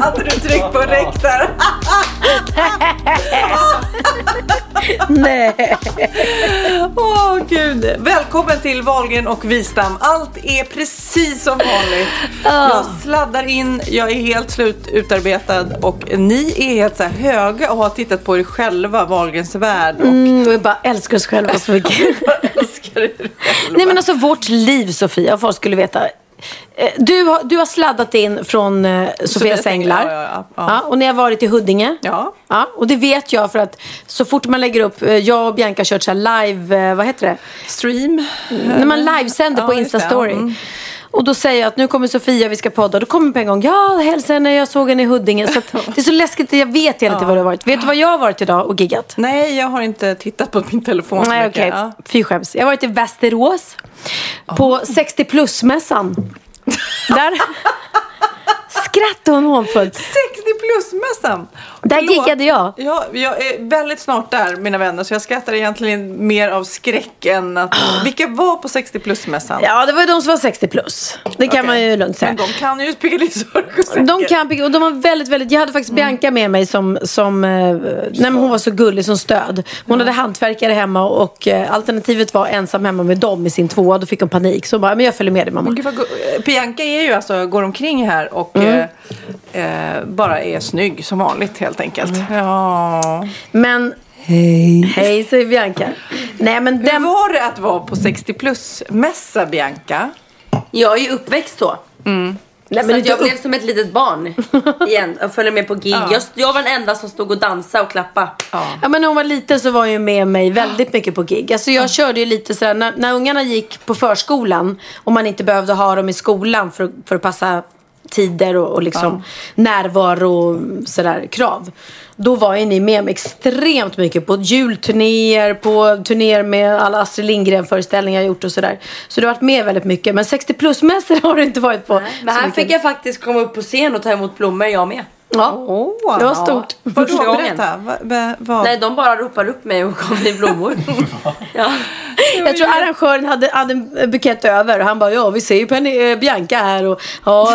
Hade du tryckt på räck där? Nej. Åh gud. Välkommen till Wahlgren och Wistam. Allt är precis som vanligt. Jag sladdar in, jag är helt slut utarbetad och ni är helt så här höga och har tittat på er själva, Wahlgrens värld. Och Mm, vi bara älskar oss själva så mycket. älskar er själva. Nej men alltså vårt liv Sofia, folk skulle veta. Eh, Du har, du har sladdat in från eh, Sofias änglar. Ja, ja, ja. Ja, och ni har varit i Huddinge. ja. Ja, och det vet jag för att så fort man lägger upp, eh, jag och Bianca har kört så här live, eh, vad heter det? Stream. När man livesänder på. Insta-story. Och då säger jag att nu kommer Sofia, vi ska podda. Då kommer på en gång, ja hälsa henne, jag såg henne i Huddinge. Så det är så läskigt, jag vet hela tiden var du har varit. Vet du vad jag har varit idag och giggat? Nej, jag har inte tittat på min telefon Nej okej, Ja. fy skäms. Jag har varit i Västerås. På 60 plus-mässan. Där skrattade hon hånfullt. 60 plus-mässan. Där Förlåt. giggade jag. Ja, jag är väldigt snart där mina vänner så jag skrattar egentligen mer av skräck än att... Vilka var på 60 plus-mässan? Ja, det var ju de som var 60 plus. Det kan Okej. man ju lugnt säga. Men de kan ju Piccadilly Circus De kan, och de var väldigt, väldigt, jag hade Mm. faktiskt Bianca med mig som, som eh, nej hon var så gullig som stöd. Hon hade hantverkare hemma och eh, alternativet var ensam hemma med dem i sin tvåa. Då fick hon panik. Så hon bara, men jag följer med dig mamma. Eh, Bianca är ju alltså, går omkring här och Mm. eh, eh, bara är snygg som vanligt helt enkelt. Mm. Ja. Men, hej. Hej säger Bianca. Nej men Hur den, var det att vara på 60 plus-mässa Bianca? Jag är ju uppväxt så. nej, så men jag upp, blev som ett litet barn igen och följde med på gig. Ja. Jag, jag var den enda som stod och dansade och klappade. Ja men när hon var liten så var hon ju med mig väldigt mycket på gig. Alltså jag körde ju lite sådär, när, när ungarna gick på förskolan och man inte behövde ha dem i skolan för, för att passa tider och, och liksom närvaro och sådär krav. Då var ju ni med mig extremt mycket på julturnéer, på turnéer med alla Astrid Lindgren föreställningar jag gjort och sådär. Så du har varit med väldigt mycket. Men 60 plus-mässor har du inte varit på. Men så här mycket. fick jag faktiskt komma upp på scen och ta emot blommor jag med. Ja. Åh, Det var stort. Vadå, Första gången. berätta. Va, va, vad? Nej, de bara ropar upp mig och gav mig blommor. ja. Jag tror arrangören hade, hade en bukett över och han bara ja vi ser ju Penny, eh, Bianca här och ja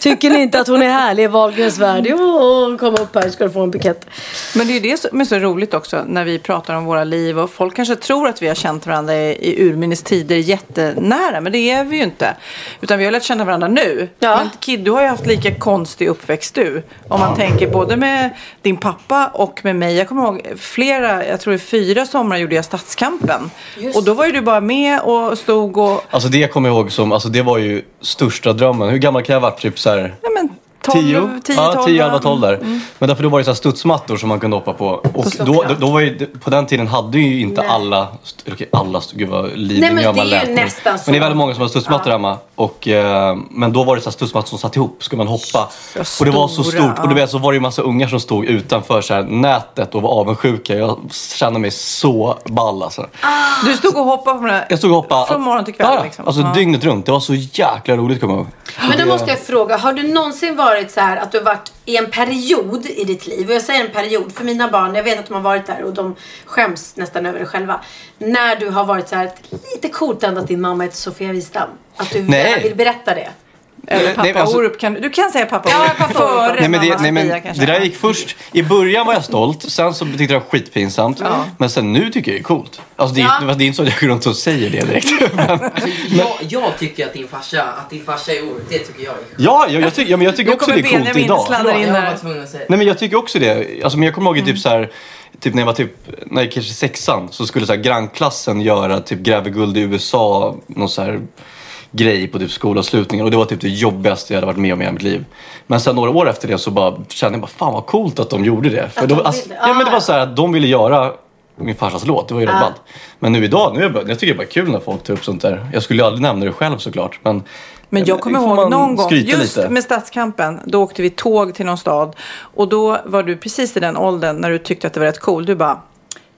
tycker ni inte att hon är härlig i Wahlgrens värld? Jo, kom upp här ska du få en bukett. Men det är ju det som är så roligt också när vi pratar om våra liv och folk kanske tror att vi har känt varandra i, i urminnes tider jättenära men det är vi ju inte. Utan vi har lärt känna varandra nu. Ja. Men Kid, du har ju haft lika konstig uppväxt du. Om man tänker både med din pappa och med mig. Jag kommer ihåg flera, jag tror fyra somrar gjorde jag Stadskampen. Och då var ju du bara med och stod och, Alltså det kommer jag ihåg som, alltså det var ju största drömmen. Hur gammal kan jag ha varit? Typ så här ja men 12, 10? 10, ja, 12. 10, 11, 12 där. Men därför då var det så här studsmattor som man kunde hoppa på. Och då, Slottsplats. då var ju, på den tiden hade ju inte alla, st- okej alla, gud vad Nej, men jag det man är ju lät. Men- nästan så. Men det är väldigt många som har studsmattor hemma. Och, eh, men då var det så här studsmattor som satt ihop, skulle man hoppa. och det var så stora, stort. Och du vet så var det ju massa ungar som stod utanför så här, nätet och var avundsjuka. Jag kände mig så ball alltså. Du stod och hoppade på den här Jag stod och hoppade. från morgon till kväll. Ja, liksom. alltså Ja. dygnet runt. Det var så jäkla roligt kommer jag ihåg. Men då måste jag fråga, har du någonsin varit så här att du har varit i en period i ditt liv, och jag säger en period för mina barn, jag vet att de har varit där och de skäms nästan över det själva. När du har varit så här, lite coolt ändå att din mamma heter Sofia Wistam. Att du Nej. vill berätta det. Eller pappa Nej, men alltså- Orup. Kan, du kan säga pappa Ja, Orup pappa Orup. före Nej, men det, nej, men det där gick först. I början var jag stolt, sen så tyckte jag det var skitpinsamt. Men sen nu tycker jag det är coolt. Alltså, det, är- Ja. det är inte så att jag går runt och säger det direkt. men, Alltså, jag, jag tycker att din farsa, att din farsa är Orup, det tycker jag är ja, jag, jag, tycker, ja, men jag tycker Nu också det kommer är coolt Benjamin idag. in här. var tvungen att säga Nej men jag tycker också det. Alltså, men jag kommer ihåg Mm. typ så här typ när jag var typ, när jag kanske sexan så skulle så här, grannklassen göra typ gräver guld i USA, någon så här grej på typ skolavslutningen och det var typ det jobbigaste jag hade varit med om i mitt liv. Men sen några år efter det så bara kände jag bara fan vad coolt att de gjorde det. För de då, alltså, ja, men det ah. var så här att de ville göra min farsas låt, det var ju rätt Ah. ballt. Men nu idag, nu är jag, bara, jag tycker det är bara kul när folk tar upp sånt där. Jag skulle ju aldrig nämna det själv såklart. Men, Men jag kommer ihåg någon gång, just lite. med Stadskampen, då åkte vi tåg till någon stad. Och då var du precis i den åldern när du tyckte att det var rätt cool. Du bara,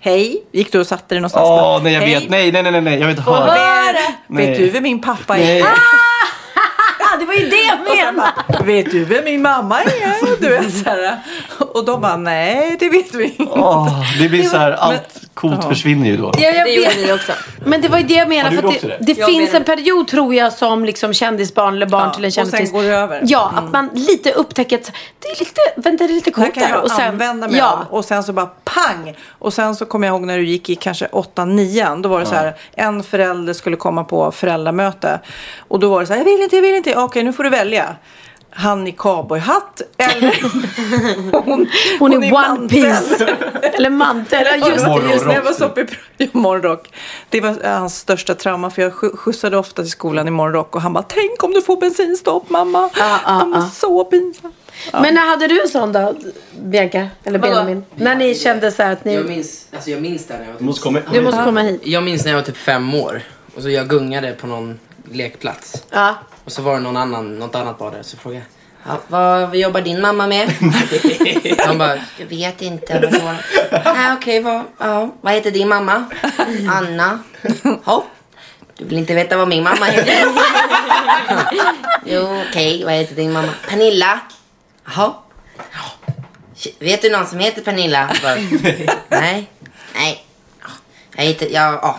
hej. Gick du och satte dig någonstans? Åh, nej jag "Hej, vet, nej nej nej nej, jag vill inte höra. Vet, Nej. vet du vem min pappa är? Nej. Ah, det var ju det jag menade! bara, vet du vem min mamma är? Du vet, så här. Och de bara, nej det vet vi inte. Åh, det blir så här, allt coolt Ja. försvinner ju då. Ja, jag Det gjorde vet. vi också. Men det var ju det jag Har menade. du För att det, det? det Jag finns menar- en period tror jag som liksom kändisbarn eller barn Ja, till en och sen kändis. går det över. Ja, Mm. att man lite upptäcker att det är lite, vänta det är lite Det här coolt kan där. jag Och sen, använda mig ja, av. Och sen så bara pang! Och sen så kommer jag ihåg när du gick i kanske 8-9. Då var det så här, en förälder skulle komma på föräldramöte. Och då var det så här, jag vill inte, jag vill inte. Okej, nu får du välja. Han i cowboyhatt eller hon, Hon är i One mantel. Piece. Eller mantel. Ja, just. Morgonrock. Just när jag var uppe i ja, morgonrock. Det var hans största trauma för jag skj- skjutsade ofta till skolan i morgonrock och han bara tänk om du får bensinstopp mamma. Ja, ja, Han var ja. så pinsam. Men när hade du en sån då, Bianca? Eller Vadå? Benjamin? När ni kände så här att Jag ni... minns, alltså jag minns det när jag var Du typ, måste komma Du måste komma hit. Jag minns när jag var typ fem år. Och så jag gungade på någon lekplats. Ja. Och så var det någon annan, något annat där. Så frågade jag, ja, vad, vad jobbar din mamma med? Han bara, jag vet inte. Nej okej, vad, ja, vad heter din mamma? Anna. Ja. Du vill inte veta vad min mamma heter? jo okej, vad heter din mamma? Pernilla. Jaha. Ja. Vet du någon som heter Pernilla? Bara, Nej. Nej. Ja, Jag heter, ja, ja.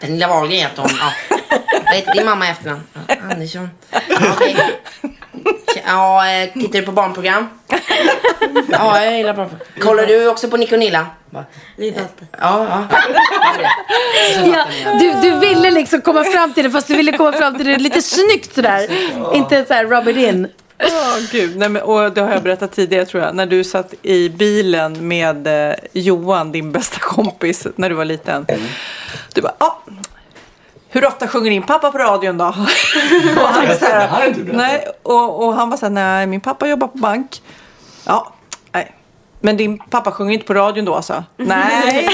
Pernilla Wahlgren heter hon. Ja. Vad heter din mamma i efternamn? Ja, Andersson. Ja, okej. Ja, eh, tittar du på barnprogram? Ja, jag gillar barnprogram. Kollar du också på Nick och Nilla? Bara, Vi fattar. Ja, ja. Ja, du, du ville liksom komma fram till det fast du ville komma fram till det lite snyggt sådär. Inte så här rub it in. Ja, gud. Nej, men, och det har jag berättat tidigare tror jag. När du satt i bilen med eh, Johan, din bästa kompis, när du var liten. Du bara, ah, hur ofta sjunger din pappa på radion då? och han var så här nej, och, och han var så här, nej, min pappa jobbar på bank. Ja, nej. Men din pappa sjunger inte på radion då alltså? Nej.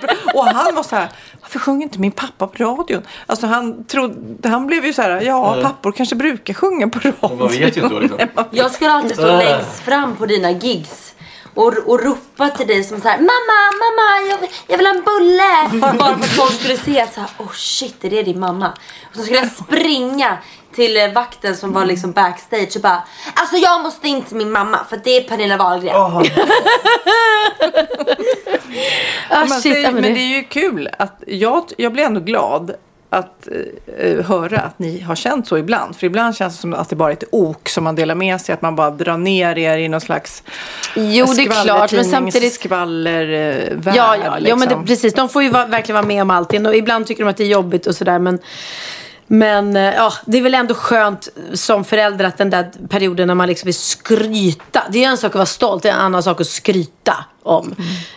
på- och han var så här, varför sjunger inte min pappa på radion? Alltså han, trodde, han blev ju så här, ja pappor kanske brukar sjunga på radion. Man vet ju inte liksom. Jag skulle alltid stå längst fram på dina gigs. Och, och ropa till dig som så här: Mamma, mamma, jag, vill- jag vill ha en bulle! Bara för att folk skulle se att så här, oh shit, är det din mamma? Och så skulle jag springa till eh, vakten som var liksom backstage och bara Alltså jag måste in till min mamma för det är Pernilla Wahlgren. Ah, man shit, säger, men, det är ju kul att jag, jag blir ändå glad att eh, höra att ni har känt så ibland. För ibland känns det som att det bara är ett ok som man delar med sig. Att man bara drar ner er i någon slags Jo, det är klart. Men samtidigt... skvallervärld. Ja, ja, ja men det, liksom. precis. De får ju va- verkligen vara med om allting. Och ibland tycker de att det är jobbigt och sådär. Men, men eh, ja, det är väl ändå skönt som förälder att den där perioden när man liksom vill skryta. Det är en sak att vara stolt, det är en annan sak att skryta om.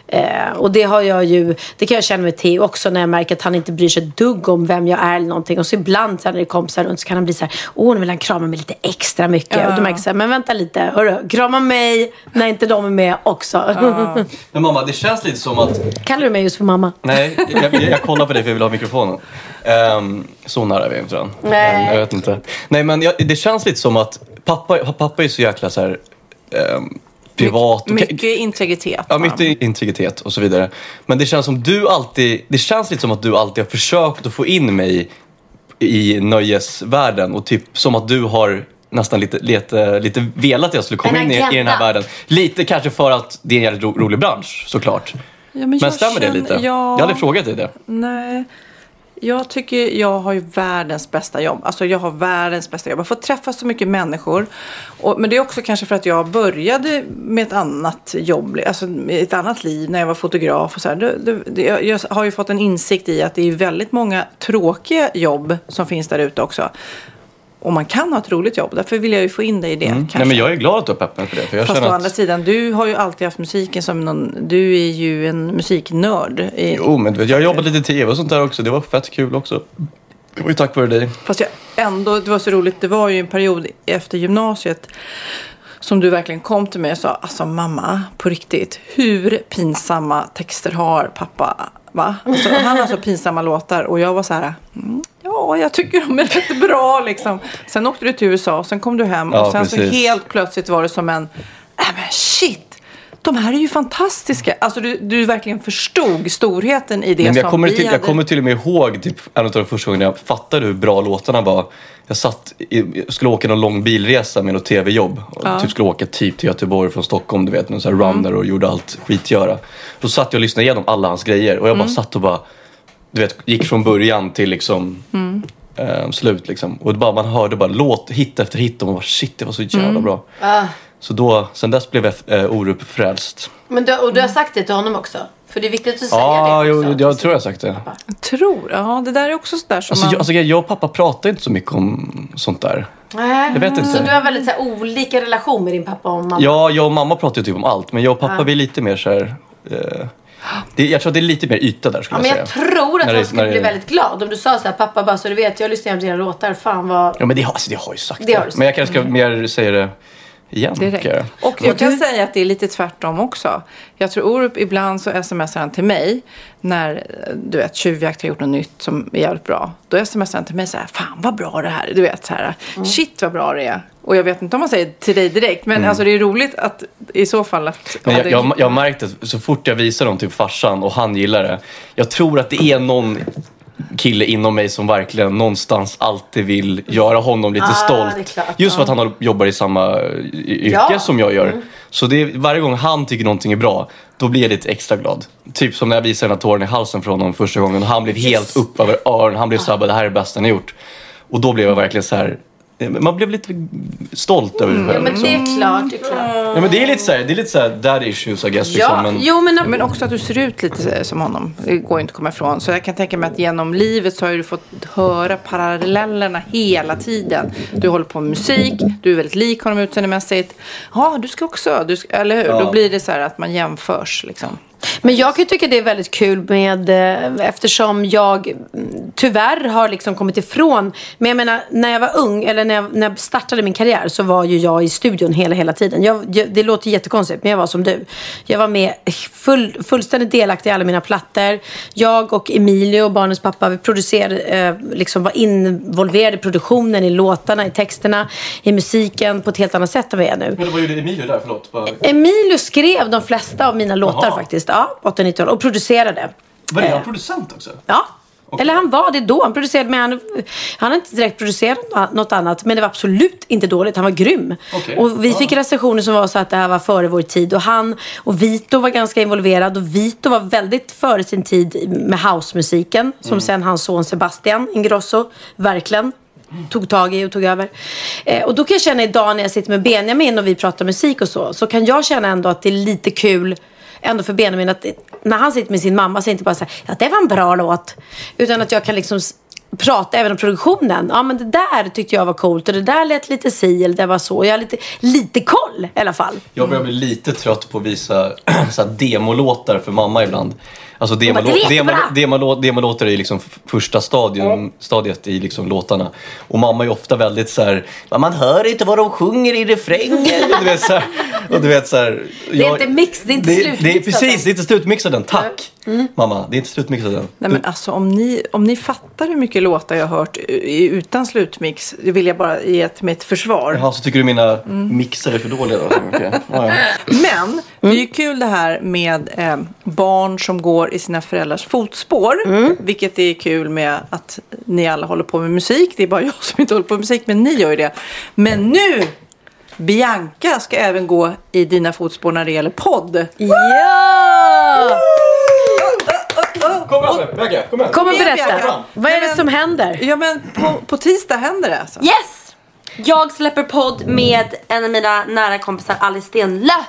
Eh, och det har jag ju, det kan jag känna med Theo också när jag märker att han inte bryr sig ett dugg om vem jag är eller någonting. Och så ibland så när det är kompisar runt så kan han bli så här, åh nu vill han krama mig lite extra mycket. Och då märker jag så här, men vänta lite, hörru, krama mig när inte de är med också. Men mamma, det känns lite som att Kallar du mig just för mamma? Nej, jag, jag, jag kollar på dig för jag vill ha mikrofonen. Um, så nära är vi inte jag. Nej. Ehm, jag vet inte. Nej, men jag, det känns lite som att pappa, pappa är så jäkla så här, ehm, privat. och- Mycket integritet. Ja, mycket integritet och så vidare. Men det känns som du alltid, det känns lite som att du alltid har försökt att få in mig i nöjesvärlden och typ som att du har nästan lite, lite, lite velat att jag skulle komma in i, i den här världen. Lite kanske för att det är en jävligt ro, rolig bransch såklart. Ja, Men jag stämmer det känner- lite? Ja, Jag har aldrig frågat dig det. Nej. Jag tycker jag har ju världens bästa jobb. Alltså jag har världens bästa jobb. Jag får träffa så mycket människor. Och, men det är också kanske för att jag började med ett annat jobb. Alltså ett annat liv när jag var fotograf och så här. Det, det, det, jag har ju fått en insikt i att det är väldigt många tråkiga jobb som finns där ute också och man kan ha ett roligt jobb. Därför vill jag ju få in dig i det. Kanske. Nej, men jag är glad att du har peppen för det. För jag Fast å känner andra att... sidan, du har ju alltid haft musiken som någon... Du är ju en musiknörd. I, Jo, men vet, jag har jobbat lite i tv och sånt där också. Det var fett kul också. Det var ju tack vare dig. Fast jag ändå, det var så roligt. Det var ju en period efter gymnasiet som du verkligen kom till mig och sa, alltså mamma, på riktigt, hur pinsamma texter har pappa? Va? Alltså, han har så pinsamma låtar och jag var så här, mm, ja, jag tycker de är rätt bra liksom. Sen åkte du till USA, sen kom du hem Ja, och sen så precis. helt plötsligt var det som en, nej men shit! De här är ju fantastiska. Alltså du, du verkligen förstod storheten i det Men jag, som kommer vi till, hade. jag kommer till och med ihåg typ, en av de första gångerna jag fattade hur bra låtarna var. Jag satt i, jag skulle åka någon lång bilresa med något tv-jobb. Och Typ skulle åka typ till Göteborg från Stockholm, du vet, någon sån här Mm. runner och gjorde allt skitgöra. Då satt jag och lyssnade igenom alla hans grejer och jag bara Mm. satt och bara, du vet, gick från början till liksom Mm. eh, slut liksom. Och det bara, man hörde bara låt, hit efter hit och man bara shit, det var så jävla Mm. bra. Ah. Så då, sen dess blev jag eh, Orup frälst. Men du, och du har sagt det till honom också? För det är viktigt att säga Ja, det också. jag tror jag har sagt det. Tror, ja det där är också sådär som Alltså, man... jag, alltså, jag och pappa pratar inte så mycket om sånt där. Nej. Jag vet inte. Så du har väldigt så här, olika relation med din pappa och mamma? Ja, jag och mamma pratar ju typ om allt, men jag och pappa Ja. vi är lite mer så här, eh, det, Jag tror att det är lite mer yta där Ja, skulle men jag jag säga. tror att När han det- skulle det- bli väldigt glad om du sa så här, pappa bara så du vet, jag lyssnar igenom dina låtar, fan vad... Ja, men det, har- alltså, det har jag ju sagt. Det sagt. Men jag kanske ska mer säga det igen. Direkt. Och jag kan säga att det är lite tvärtom också. Jag tror Orup ibland så smsar han till mig när du vet Tjuvjakt har gjort något nytt som är jävligt bra. Då smsar han till mig så här, fan vad bra det här är. Du vet så här, Mm. shit vad bra det är. Och jag vet inte om man säger till dig direkt, men alltså det är roligt att i så fall att... Mm. Men jag, det- jag, jag har märkt att så fort jag visar dem till farsan och han gillar det. Jag tror att det är någon kille inom mig som verkligen någonstans alltid vill göra honom lite Ah, stolt. klart. Just för att han jobbar i samma eh, yrke Ja. Mm. som jag gör. Så det varje gång han tycker någonting är bra, då blir jag lite extra glad. Typ som när jag visade den här tåren i halsen för honom första gången. Och han blev helt upp över öronen. Han blev så här, bara, det här är det bästa ni har gjort. Och då blev jag verkligen så här, man blev lite stolt över sig Mm, Ja, själv. men liksom. det är klart, det är klart. Ja, men det är lite så här, det är lite så här daddy issues I guess. Liksom, Ja, men... jo men... Men också att du ser ut lite som honom. Det går inte att komma ifrån. Så jag kan tänka mig att genom livet så har du fått höra parallellerna hela tiden. Du håller på med musik, du är väldigt lik honom utseendemässigt. Ja, du ska också, du ska, eller hur? Ja. Då blir det så här att man jämförs liksom. Men jag kan ju tycka det är väldigt kul med, eh, eftersom jag mm, tyvärr har liksom kommit ifrån. Men jag menar, när jag var ung, eller när jag, när jag startade min karriär så var ju jag i studion hela, hela tiden. Jag, jag, det låter jättekonstigt, men jag var som du. Jag var med full, fullständigt delaktig i alla mina plattor. Jag och Emilio, barnens pappa, vi producerade, eh, liksom var involverade i produktionen, i låtarna, i texterna, i musiken på ett helt annat sätt än vi är nu. Men vad gjorde Emilio där? Förlåt. Bara... Emilio skrev de flesta av mina låtar Jaha. faktiskt. Ja, på 80-90-talet. Och producerade. Var det han producent också? Ja. Eller han var det då. Han producerade, men han, han har inte direkt producerat något annat. Men det var absolut inte dåligt. Han var grym. Okej. Och vi Ja. fick recensioner som var så att det här var före vår tid. Och han och Vito var ganska involverad. Och Vito var väldigt före sin tid med housemusiken. Som Mm. sen hans son Sebastian Ingrosso verkligen tog tag i och tog över. Eh, och då kan jag känna idag när jag sitter med Benjamin och vi pratar musik och så. Så kan jag känna ändå att det är lite kul ändå för Benjamin att när han sitter med sin mamma så är det inte bara så här, ja det var en bra låt. Utan att jag kan liksom prata även om produktionen. Ja men det där tyckte jag var coolt och det där lät lite si eller det var så. Jag har lite, lite koll i alla fall. Jag börjar bli lite trött på att visa så här, demolåtar för mamma ibland. Alltså bara, "Det är demolå- jättebra." demolå- demolå- demolåtar är ju liksom första stadium, stadiet i liksom låtarna. Och mamma är ofta väldigt så här, "Men man hör inte vad de sjunger i refrängen. Du vet, så här, och du vet, så här, Det är inte mix, det är inte det, det är slutmixat Precis, det är inte slutmixad än. Tack! Mamma, det är inte slutmixad än. Nej, men alltså, om, ni, om ni fattar hur mycket låtar jag har hört utan slutmix, det vill jag bara ge ett mitt försvar. Jaha, så tycker du mina mixar är för dåliga då? Okej. Ja, ja. Men det är ju kul det här med eh, barn som går i sina föräldrars fotspår. Vilket är kul med att ni alla håller på med musik. Det är bara jag som inte håller på med musik, men ni gör ju det. Men nu, Bianca ska även gå i dina fotspår när det gäller podd. Ja! Kom igen, Bianca, kom igen. Kom och berätta. Vad är det som händer? Ja, men på, på tisdag händer det alltså. Yes! Jag släpper podd med en av mina nära kompisar Alice Stenlöf.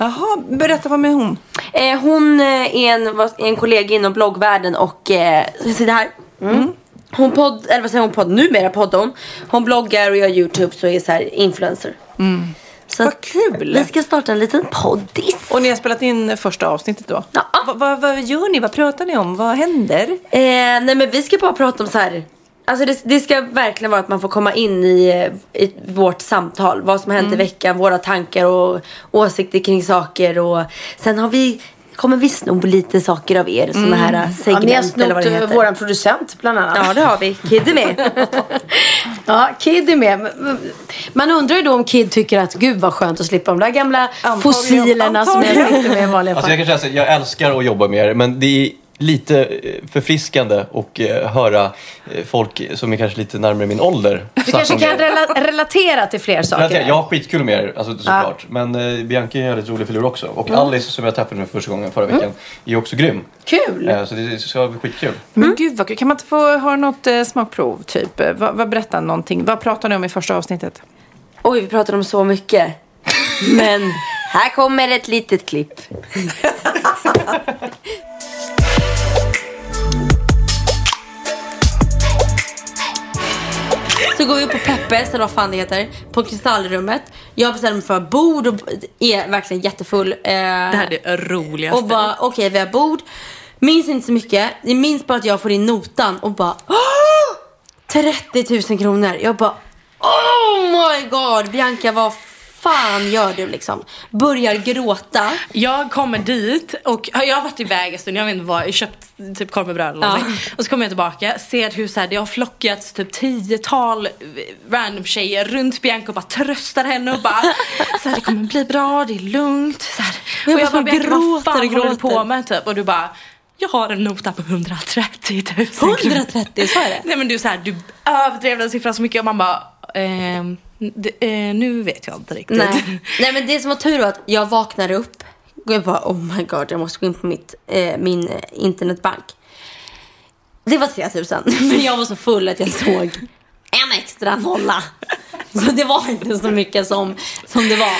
Jaha, berätta vad med hon? Eh, hon eh, är en, vad- en kollega inom bloggvärlden och eh, jag sitter här. Mm. hon podd, eller vad säger hon podd, numera poddar hon. Hon bloggar och gör YouTube så är så här influencer. Så Vad kul. Vi ska starta en liten poddis. Och ni har spelat in första avsnittet då? Ja. Va, va, vad gör ni? Vad pratar ni om? Vad händer? Eh, nej men vi ska bara prata om så här. Alltså det, det ska verkligen vara att man får komma in i, eh, i vårt samtal. Vad som har hänt i veckan, våra tankar och åsikter kring saker. Och sen har vi, kommer vi sno lite saker av er. Såna här eh, Ja, segment ni har eller vad det snott heter. vår producent bland annat. Ja det har vi. Kid är med. Ja, Kid är med. Man undrar ju då om Kid tycker att gud vad skönt att slippa de där gamla Antagligen. fossilerna som jag Antagligen. sitter med i vanliga Alltså fall. jag kan säga jag älskar att jobba med er, men det är lite eh, förfriskande och eh, höra eh, folk som är kanske lite närmare min ålder Du kanske kan rela- relatera till fler saker. Jag har skitkul med er, alltså, såklart. Men eh, Bianca är en väldigt rolig filur också. Och Alice som jag träffade nu första gången förra veckan är också grym. Kul! Eh, så det ska bli skitkul. Men gud vad kul. Kan man inte få ha något eh, smakprov typ? Vad, vad berätta någonting. Vad pratar ni om i första avsnittet? Oj vi pratar om så mycket. Men här kommer ett litet klipp. Så går vi upp på Peppes, eller vad fan det heter, på Kristallrummet. Jag bestämmer mig för bord och är verkligen jättefull. Eh, Det här är det roligaste. och bara, okej vi har bord. Minns inte så mycket. Jag minns bara att jag får in notan och bara "Åh! 30 000 kronor. Jag bara Oh my god Bianca vad fan gör du liksom? Börjar gråta. Jag kommer dit och jag har varit iväg en stund, jag vet inte vad, jag köpt typ korv med bröd eller Ja. någonting. Och så kommer jag tillbaka, ser hur så här, det har flockats typ tiotal random tjejer runt Bianca och bara tröstar henne och bara så här, det kommer bli bra, det är lugnt. Så här. Jag och jag bara bara, Bianca vad fan och håller du gråter. på med typ? Och du bara jag har en nota på 130 000 kronor. 130, sa jag det? Nej men du, så här, du överdrev den siffran så mycket och man bara ehm, det, eh, nu vet jag inte riktigt. Nej. Nej men det som var tur var att jag vaknade upp. Och jag bara oh my god jag måste gå in på mitt, eh, min eh, internetbank. Det var 3000 men jag var så full att jag såg en extra nolla. Så det var inte så mycket som, som det var.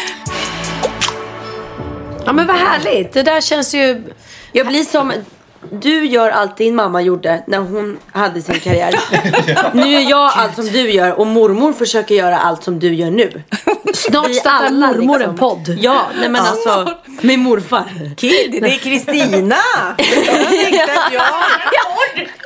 Ja men vad härligt. Det där känns ju... Jag blir som du gör allt din mamma gjorde när hon hade sin karriär. Nu gör jag allt som du gör och mormor försöker göra allt som du gör nu. Snart startar mormor liksom. en podd. Ja, nej men alltså med morfar. Kid, det är Kristina! Jag tänkte att jag,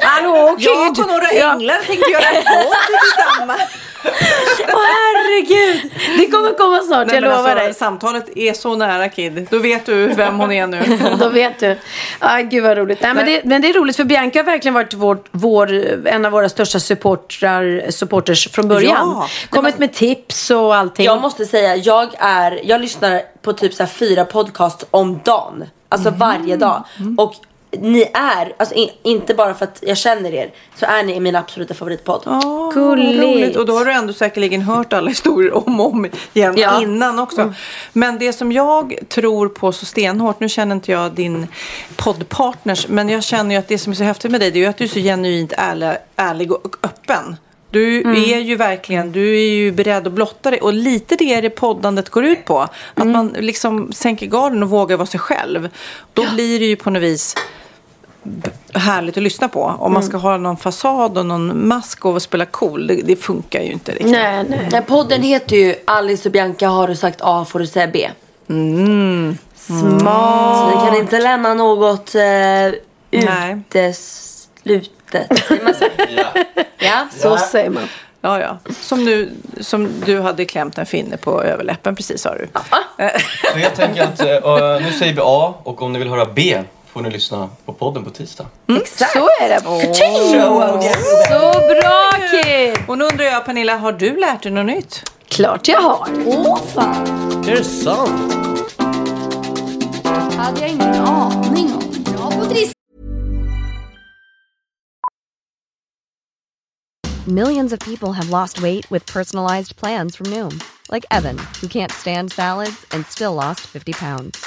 Hallå Kid! jag och några änglar tänkte göra en podd tillsammans. Åh herregud! Det kommer komma snart, Nej, jag men lovar alltså, dig. Samtalet är så nära Kid. Då vet du vem hon är nu. Då vet du. Ah, gud vad roligt. Nej, men, det, men det är roligt för Bianca har verkligen varit vår, vår, en av våra största supportrar, supporters från början. Ja. Kommit med tips och allting. Jag måste säga, jag är, jag lyssnar på typ så här fyra podcasts om dagen. Alltså varje dag. Och ni är, alltså in, inte bara för att jag känner er, så är ni min absoluta favoritpodd. Oh, Gulligt. Och då har du ändå säkerligen hört alla historier om och om igen Ja. innan också. Men det som jag tror på så stenhårt, nu känner inte jag din poddpartners, men jag känner ju att det som är så häftigt med dig det är att du är så genuint ärlig, ärlig och öppen. Du är ju verkligen, du är ju beredd att blotta dig och lite det är det poddandet går ut på. Att man liksom sänker garden och vågar vara sig själv. Då blir det ju på något vis härligt att lyssna på. Om man ska ha någon fasad och någon mask och spela cool, det, det funkar ju inte riktigt. Nej, nej. Den podden heter ju Alice och Bianca har du sagt A får du säga B. Smart. Så vi kan inte lämna något eh, Nej. uteslutet. Säger man så? Ja. Så säger man. Ja, ja. Som, nu, som du hade klämt en finne på överläppen precis sa du. Så helt enkelt, eh, nu säger vi A och om ni vill höra B får ni lyssna på podden på tisdag. Så är det. Så bra Kid! Och nu undrar jag Pernilla, har du lärt dig något nytt? Klart jag har. Är det sant? hade jag ingen aning om. På trist. Millions of people have lost weight with personalized plans from Noom, like Evan, who can't stand salads and still lost 50 pounds.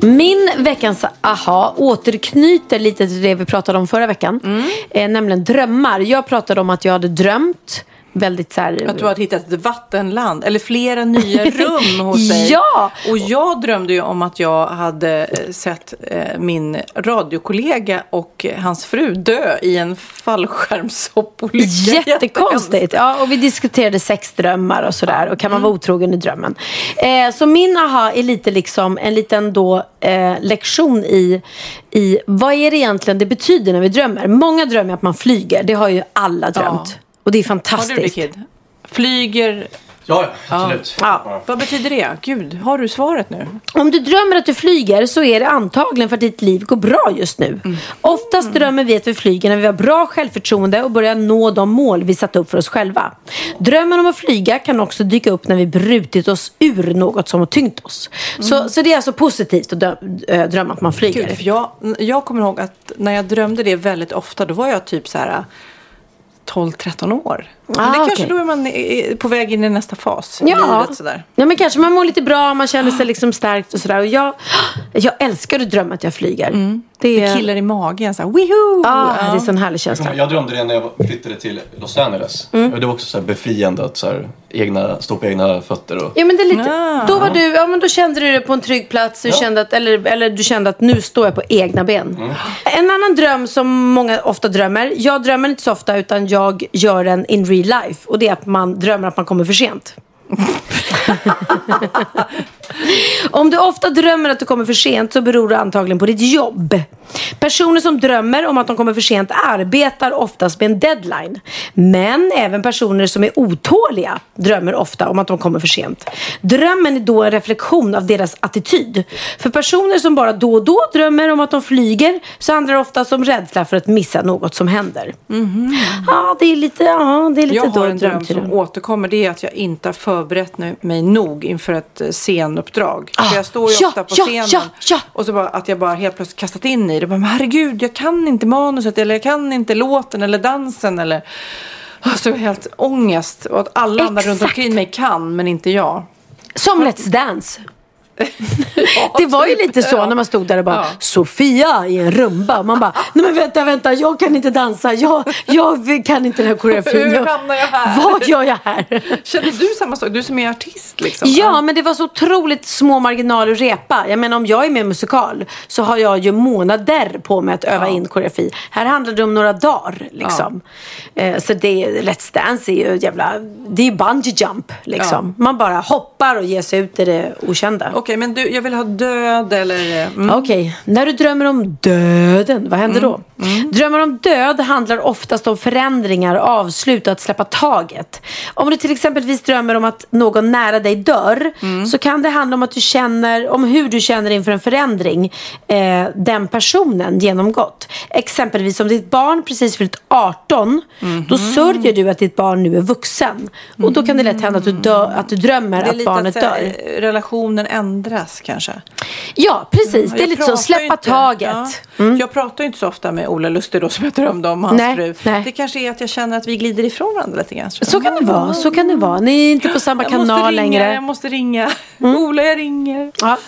Min veckans aha återknyter lite till det vi pratade om förra veckan. Mm. Eh, nämligen drömmar. Jag pratade om att jag hade drömt väldigt så här... Att du har hittat ett vattenland eller flera nya rum hos dig. ja! Och jag drömde ju om att jag hade eh, sett eh, min radiokollega och hans fru dö i en fallskärmshoppolycka. Jättekonstigt. Ja, och vi diskuterade sexdrömmar och sådär. Och kan man mm. vara otrogen i drömmen? Eh, så min aha är lite liksom en liten då, eh, lektion i, i vad är det egentligen det betyder när vi drömmer. Många drömmer att man flyger. Det har ju alla drömt. Ja. Och det är fantastiskt. Har du kid? Flyger Ja, ja, absolut. Ja. Vad betyder det? Gud, har du svaret nu? Om du drömmer att du flyger så är det antagligen för att ditt liv går bra just nu. Oftast drömmer vi att vi flyger när vi har bra självförtroende och börjar nå de mål vi satt upp för oss själva. Drömmen om att flyga kan också dyka upp när vi brutit oss ur något som har tyngt oss. Så, så det är alltså positivt att dö- äh, drömma att man flyger. Gud, för jag, jag kommer ihåg att när jag drömde det väldigt ofta, då var jag typ så här 12-13 år. Men Ah, det kanske okej. då är man på väg in i nästa fas i Ja. livet sådär. ja, men kanske man mår lite bra, man känner sig liksom starkt och sådär. Och jag, jag älskar att drömma att jag flyger. Det är... Det killar i magen så här, wihoo! Ja, Ja. det är en sån härlig Jag, känsla. jag drömde det när jag flyttade till Los Angeles. Mm. Det var också så här befriande att så här, egna, stå på egna fötter. Och... Ja men det är lite, Ah. då var du, ja men då kände du dig på en trygg plats, du Ja. kände att, eller, eller du kände att nu står jag på egna ben. Mm. En annan dröm som många ofta drömmer, jag drömmer inte så ofta utan jag gör den in real life och det är att man drömmer att man kommer för sent. Om du ofta drömmer att du kommer för sent så beror det antagligen på ditt jobb. Personer som drömmer om att de kommer för sent arbetar oftast med en deadline. Men även personer som är otåliga drömmer ofta om att de kommer för sent. Drömmen är då en reflektion av deras attityd. För personer som bara då och då drömmer om att de flyger så handlar det ofta om rädsla för att missa något som händer. Ja, det är lite, ja, det är lite Jag har en dröm som återkommer. Det är att jag inte har förberett mig nog inför ett eh, scenuppdrag. Ah, För jag står ju ja, ofta på ja, scenen. ja, ja. Och så bara att jag bara helt plötsligt kastat in i det. Bara, men herregud, jag kan inte manuset. Eller jag kan inte låten eller dansen. Eller... Så helt ångest. Och att alla andra runt Exakt. omkring mig kan, men inte jag. Som Let's Dance. Det var ju lite så när man stod där och bara Ja. Sofia i en rumba. Man bara, nej men vänta, vänta, jag kan inte dansa. Jag, jag kan inte den här koreografin. Hur hamnar jag här? Vad gör jag här? Känner du samma sak? Du som är artist liksom. Ja, men det var så otroligt små marginaler att repa. Jag menar om jag är med i musikal så har jag ju månader på mig att öva in koreografi. Här handlar det om några dagar liksom. Eh, så det, Let's Dance är ju jävla, det är bungee jump liksom. Man bara hoppar och ger sig ut i det okända. Okej, men du, jag vill ha död eller... Mm. Okej, när du drömmer om döden, vad händer då? Drömmar om död handlar oftast om förändringar, avslut och att släppa taget. Om du till exempelvis drömmer om att någon nära dig dör så kan det handla om att du känner, om hur du känner inför en förändring eh, den personen genomgått. Exempelvis om ditt barn precis fyllt 18, då sörjer du att ditt barn nu är vuxen. Och då kan det lätt hända att du, dö, att du drömmer att barnet att här, dör. eh, relationen ändras kanske. Ja, precis. Det är Mm. Jag lite så, släppa inte- taget. Mm. Ja. Jag pratar ju inte så ofta med Ola Lustig då som jag drömde om, hans Nej, fru. nej. Det kanske är att jag känner att vi glider ifrån varandra lite grann. jag. Så kan det vara, så kan det vara. Ni är inte på samma Jag kanal ringa, längre. Mm. jag måste ringa. Ola, jag ringer. Ja.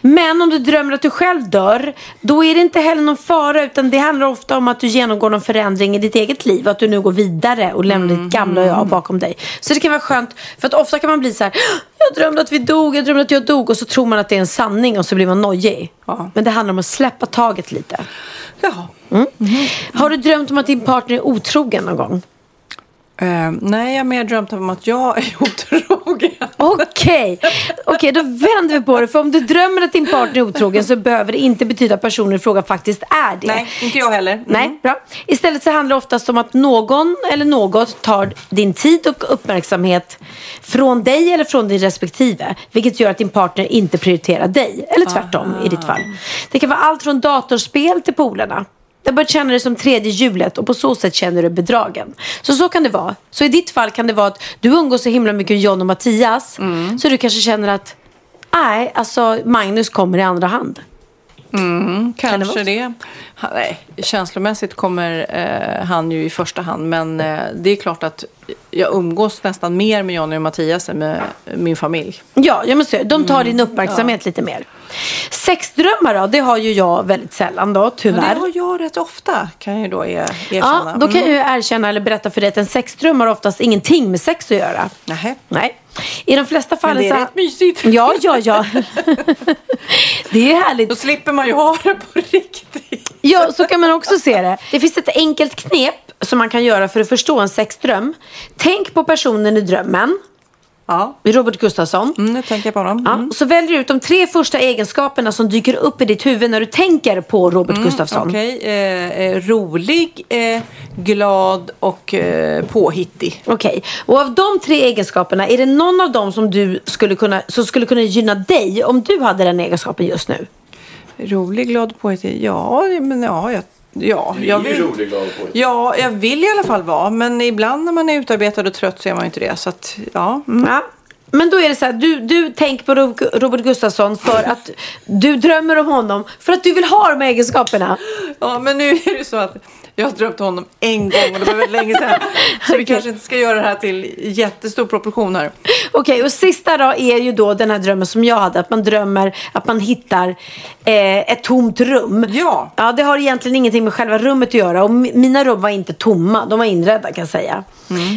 Men om du drömmer att du själv dör, då är det inte heller någon fara utan det handlar ofta om att du genomgår någon förändring i ditt eget liv och att du nu går vidare och lämnar ditt gamla jag bakom dig. Så det kan vara skönt, för att ofta kan man bli så här, jag drömde att vi dog, jag drömde att jag dog och så tror man att det är en sanning och så blir man nojig. Ja. Men det handlar om att släppa taget lite. Ja. Har du drömt om att din partner är otrogen någon gång? Eh, nej, jag har mer drömt om att jag är otrogen. Okej, Okej, då vänder vi på det. För om du drömmer att din partner är otrogen så behöver det inte betyda att personen i fråga faktiskt är det. Nej, inte jag heller. Mm. Nej, bra. Istället så handlar det oftast om att någon eller något tar din tid och uppmärksamhet från dig eller från din respektive. Vilket gör att din partner inte prioriterar dig. Eller tvärtom i ditt fall. Det kan vara allt från datorspel till polarna. Jag börjar känna det som tredje hjulet och på så sätt känner du bedragen. Så så kan det vara. Så i ditt fall kan det vara att du umgås så himla mycket med John och Mattias. Så du kanske känner att nej, alltså Magnus kommer i andra hand. Mm, Kan det kanske vara det. Han, nej, känslomässigt kommer eh, han ju i första hand. Men eh, det är klart att jag umgås nästan mer med Johnny och Mattias än med min familj. Ja, jag måste säga, de tar din uppmärksamhet lite mer. Sexdrömmar då, det har ju jag väldigt sällan då, Men tyvärr. det har jag rätt ofta kan jag ju då er, Ja, erkänna. då kan Mm. jag ju erkänna eller berätta för dig att en sexdröm har oftast ingenting med sex att göra. Nähä. Nej. I de flesta Men fallen det är så... rätt mysigt. Ja, ja, ja. det är härligt. Då slipper man ju ha det på riktigt. Ja, så kan man också se det. Det finns ett enkelt knep som man kan göra för att förstå en sexdröm. Tänk på personen i drömmen. Ja. Robert Gustafsson. Mm, nu tänker jag på honom. Ja, Mm. och så väljer du ut de tre första egenskaperna som dyker upp i ditt huvud när du tänker på Robert Mm, Gustafsson. Okej, eh, eh, rolig, eh, glad och eh, påhittig. Okej, och av de tre egenskaperna, är det någon av dem som, du skulle kunna, som skulle kunna gynna dig om du hade den egenskapen just nu? Rolig, glad, påhittig. Ja, men ja, jag, ja, jag vill. rolig, glad och Ja, jag vill i alla fall vara. Men ibland när man är utarbetad och trött så är man ju inte det. Så att, ja. Mm. Ja. Men då är det så här, du, du tänker på Ro- Robert Gustafsson för att du drömmer om honom för att du vill ha de egenskaperna. Ja, men nu är det så att jag har drömt honom en gång och det var väldigt länge sedan. Så vi kanske inte ska göra det här till jättestor proportion här. Okej, och sista då är ju då den här drömmen som jag hade. Att man drömmer att man hittar eh, ett tomt rum. Ja. Ja, det har egentligen ingenting med själva rummet att göra. Och mi- mina rum var inte tomma. De var inredda kan jag säga.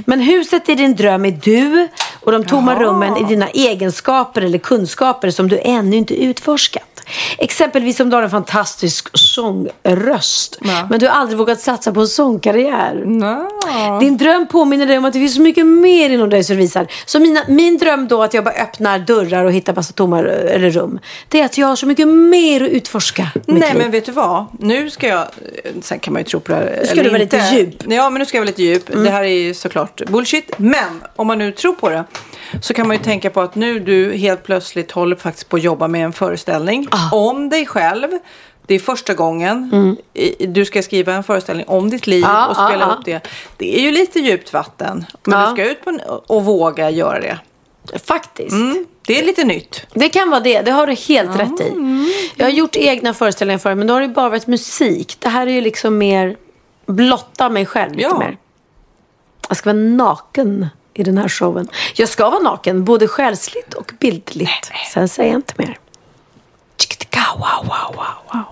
Men huset i din dröm är du. Och de tomma Jaha. rummen är dina egenskaper eller kunskaper som du ännu inte utforskat. Exempelvis om du har en fantastisk sångröst. Ja. Men du har aldrig vågat satsa på en sångkarriär. Ja. Din dröm påminner dig om att det finns så mycket mer inom dig som visar. Så mina, min dröm då att jag bara öppnar dörrar och hittar massa tomma eller rum. Det är att jag har så mycket mer att utforska. Nej men vet du vad? Nu ska jag, sen kan man ju tro på det här Nu ska eller du vara inte. lite djup. Mm. Ja men nu ska jag vara lite djup. Det här är ju såklart bullshit. Men om man nu tror på det så kan man ju tänka på att nu du helt plötsligt håller faktiskt på att jobba med en föreställning Ah. om dig själv. Det är första gången i- du ska skriva en föreställning om ditt liv Ja, och spela ja, upp det. Det är ju lite djupt vatten. Men du ska ut på en, och våga göra det. Faktiskt. Mm, det är lite nytt. Det kan vara det. Det har du helt rätt i. Jag har gjort egna föreställningar förr men då har det bara varit musik. Det här är ju liksom mer blotta mig själv lite Ja. mer. Jag ska vara naken i den här showen. Jag ska vara naken, både själsligt och bildligt. Sen säger jag inte mer. Wow, wow, wow, wow.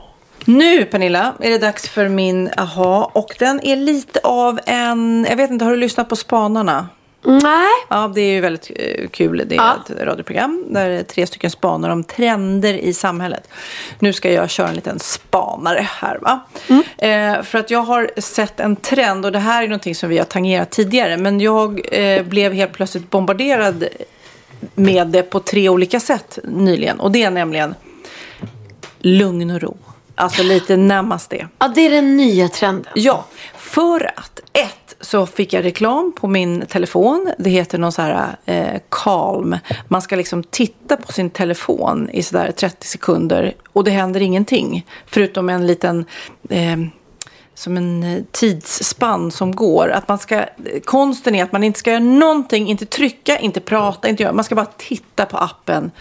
Nu Pernilla är det dags för min aha och den är lite av en, jag vet inte, har du lyssnat på Spanarna? Nej. Ja, det är ju väldigt eh, kul. Det är Ja. ett radioprogram där det är tre stycken spanar om trender i samhället. Nu ska jag köra en liten spanare här va. Eh, för att jag har sett en trend och det här är någonting som vi har tangerat tidigare. Men jag eh, blev helt plötsligt bombarderad med det på tre olika sätt nyligen. Och det är nämligen lugn och ro. Alltså lite namaste. Ja, det är den nya trenden. Ja, för att ett så fick jag reklam på min telefon. Det heter någon så här eh, calm. Man ska liksom titta på sin telefon i sådär 30 sekunder och det händer ingenting. Förutom en liten eh, som en eh, tidsspann som går. Att man ska, konsten är att man inte ska göra någonting, inte trycka, inte prata, inte göra. Man ska bara titta på appen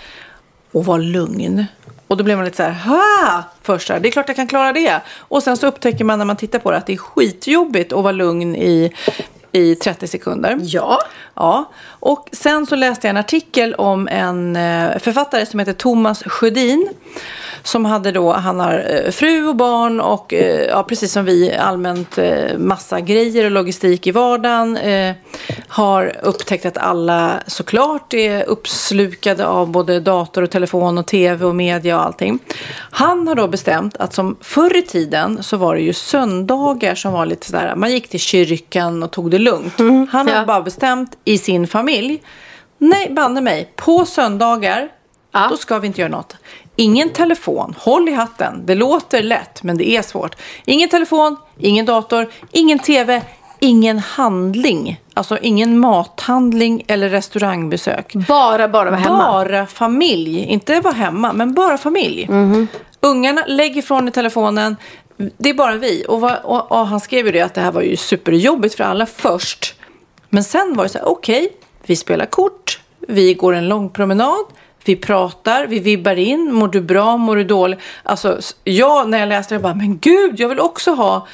och vara lugn. Och då blir man lite så här, ha! Först här, det är klart jag kan klara det. Och sen så upptäcker man när man tittar på det att det är skitjobbigt att vara lugn i, i 30 sekunder. Ja. Ja, och sen så läste jag en artikel om en eh, författare som heter Thomas Sjödin. Som hade då, han har eh, fru och barn och eh, ja, precis som vi allmänt massa grejer och logistik i vardagen. Eh, har upptäckt att alla såklart är uppslukade av både dator och telefon och tv och media och allting. Han har då bestämt att som förr i tiden så var det ju söndagar som var lite sådär, man gick till kyrkan och tog det lugnt. Han har ja. bara bestämt i sin familj, nej banne mig, på söndagar då ska vi inte göra något. Ingen telefon, håll i hatten. Det låter lätt men det är svårt. Ingen telefon, ingen dator, ingen tv, ingen handling. Alltså ingen mathandling eller restaurangbesök. Bara, bara vara hemma. Bara familj, inte vara hemma, men bara familj. Ungarna, lägg ifrån i telefonen. Det är bara vi. Och, vad, och, och han skrev ju det att det här var ju superjobbigt för alla först. Men sen var det så här, okej, vi spelar kort, vi går en lång promenad, vi pratar, vi vibbar in, mår du bra, mår du dåligt? Alltså, jag när jag läste det bara, men gud, jag vill också ha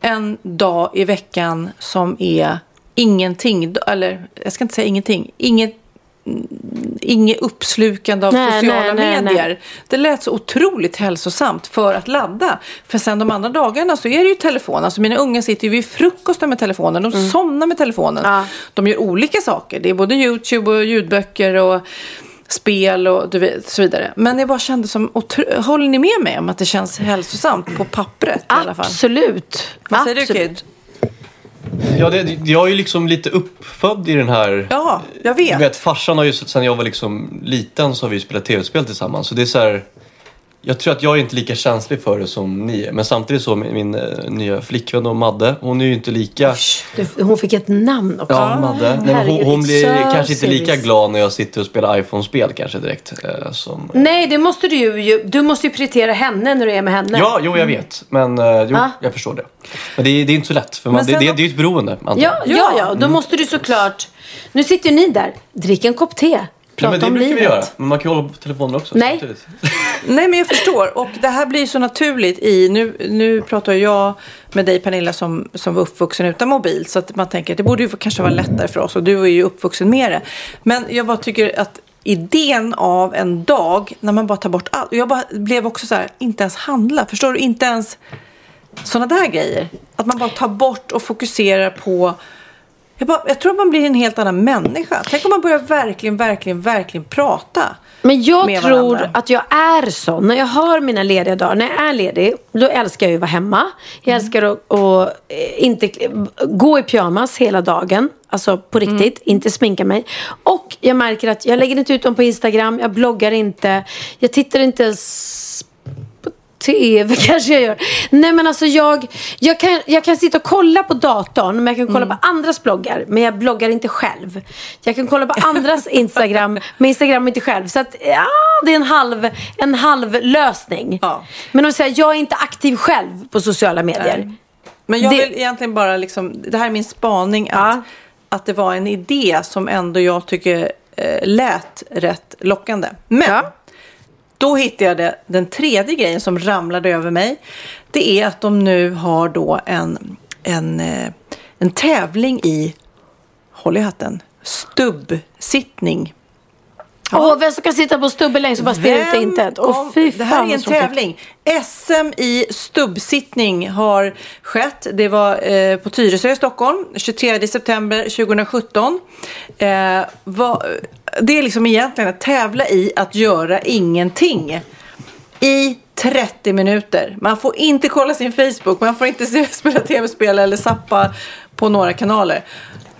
en dag i veckan som är ingenting, eller jag ska inte säga ingenting, inget Inget uppslukande av Nej, sociala nej, medier. nej. Det lät så otroligt hälsosamt för att ladda. För sen de andra dagarna så är det ju telefon. Alltså mina unga sitter ju vid frukosten med telefonen. De Mm. somnar med telefonen. De gör olika saker. Det är både YouTube och ljudböcker och spel och du vet, så vidare. Men jag bara kände som, otro- håller ni med mig om att det känns hälsosamt på pappret i alla fall? Absolut. Vad säger du Absolut. Kid? Ja, det, jag är ju liksom lite uppfödd i den här... Ja, jag vet. Du vet, farsan har ju, sen jag var liksom liten så har vi spelat tv-spel tillsammans. Så det är så här, jag tror att jag är inte lika känslig för det som ni är. Men samtidigt så, min, min eh, nya flickvän då, Madde, hon är ju inte lika... Du, hon fick ett namn också. Ja, Madde. Nej, hon, hon blir kanske inte lika glad när jag sitter och spelar iPhone-spel kanske direkt. Eh, som... Nej, det måste du ju. Du måste ju prioritera henne när du är med henne. Ja, jo jag vet. Men eh, jo, Ah. jag förstår det. Men det är, det är inte så lätt. För man, det, det, det är ju ett beroende. Ja, ja, ja. Då Mm. måste du såklart... Nu sitter ju ni där. Drick en kopp te. Ja, Prata men det om brukar livet. vi göra. Men man kan ju hålla på telefonen också. Nej. Nej, men jag förstår. Och det här blir så naturligt i... Nu, nu pratar jag med dig, Pernilla, som, som var uppvuxen utan mobil. Så att man tänker att det borde ju kanske vara lättare för oss. Och du är ju uppvuxen med det. Men jag bara tycker att idén av en dag när man bara tar bort allt. Och jag bara blev också så här, inte ens handla. Förstår du? Inte ens sådana där grejer. Att man bara tar bort och fokuserar på... Jag, bara, jag tror att man blir en helt annan människa. Tänk om man börjar verkligen, verkligen, verkligen prata. Men jag tror att jag är sån. När jag har mina lediga dagar, när jag är ledig, då älskar jag ju att vara hemma. Jag Mm. älskar att, att eh, inte gå i pyjamas hela dagen. Alltså på Mm. riktigt, inte sminka mig. Och jag märker att jag lägger inte ut dem på Instagram, jag bloggar inte, jag tittar inte ens TV kanske jag gör. Nej men alltså jag, jag, kan, jag kan sitta och kolla på datorn men jag kan kolla Mm. på andras bloggar men jag bloggar inte själv. Jag kan kolla på andras Instagram men Instagram inte själv. Så att ja, det är en halv, en halv lösning. Men att säga jag är inte aktiv själv på sociala medier. Men jag Det- vill egentligen bara liksom, det här är min spaning att, att det var en idé som ändå jag tycker eh, lät rätt lockande. Men då hittade jag det, den tredje grejen som ramlade över mig. Det är att de nu har då en, en, eh, en tävling i, håll i hatten, stubbsittning. Åh, vem som kan sitta på stubben längst och bara stirra ut i intet. Åh fy det här fan är en tävling. SM i stubbsittning har skett. Det var eh, på Tyresö i Stockholm 23 september 2017. Eh, vad- det är liksom egentligen att tävla i att göra ingenting. I 30 minuter. Man får inte kolla sin Facebook, man får inte spela tv-spel eller sappa på några kanaler.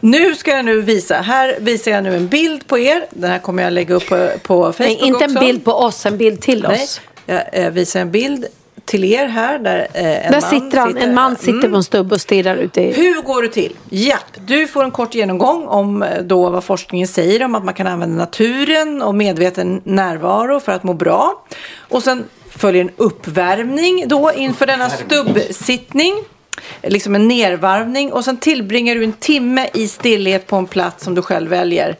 Nu ska jag nu visa, här visar jag nu en bild på er. Den här kommer jag lägga upp på, på Facebook Nej, inte en också. bild på oss, en bild till Nej, oss. jag eh, visar en bild till er här där eh, en Där man sitter han, en man sitter Mm. på en stubb och stirrar ut i... Hur går det till? Japp, du får en kort genomgång om eh, då vad forskningen säger om att man kan använda naturen och medveten närvaro för att må bra. Och sen följer en uppvärmning då inför denna stubbsittning. Liksom en nervarvning och sen tillbringar du en timme i stillhet på en plats som du själv väljer.